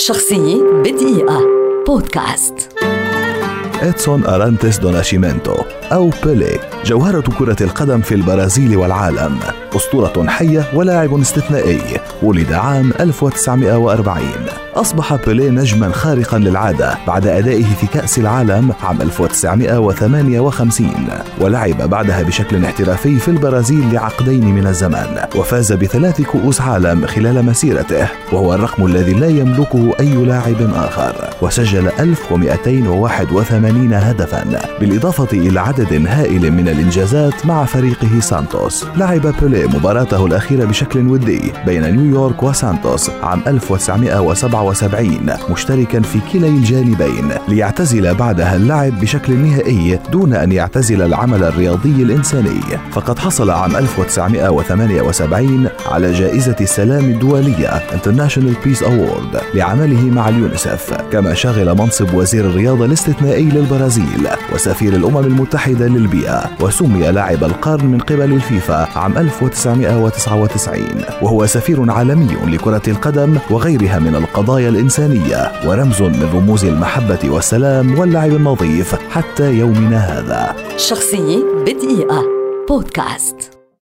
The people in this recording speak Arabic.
شخصية بدقيقة. بودكاست. إدسون أرانتس دو ناشيمنتو أو بيلي. جوهرة كرة القدم في البرازيل والعالم. أسطورة حية ولاعب استثنائي. ولد عام 1940 أصبح بيليه نجما خارقا للعادة بعد أدائه في كأس العالم عام 1958 ولعب بعدها بشكل احترافي في البرازيل لعقدين من الزمان وفاز بثلاث كؤوس عالم خلال مسيرته وهو الرقم الذي لا يملكه أي لاعب آخر وسجل 1281 هدفا بالإضافة إلى عدد هائل من الإنجازات مع فريقه سانتوس. لعب بيليه مباراته الأخيرة بشكل ودي بين نيويورك وسانتوس عام 1977 مشتركا في كلا الجانبين ليعتزل بعدها اللعب بشكل نهائي دون أن يعتزل العمل الرياضي الإنساني. فقد حصل عام 1978 على جائزة السلام الدولية International Peace Award لعمله مع اليونيسف كما شغل منصب وزير الرياضة الاستثنائي للبرازيل وسفير الأمم المتحدة للبيئة وسمي لاعب القرن من قبل الفيفا عام 1999 وهو سفير عالمي لكرة القدم وغيرها من القضايا الإنسانية ورمز من رموز المحبة والسلام واللعب النظيف حتى يومنا هذا. شخصية بدقيقة. بودكاست.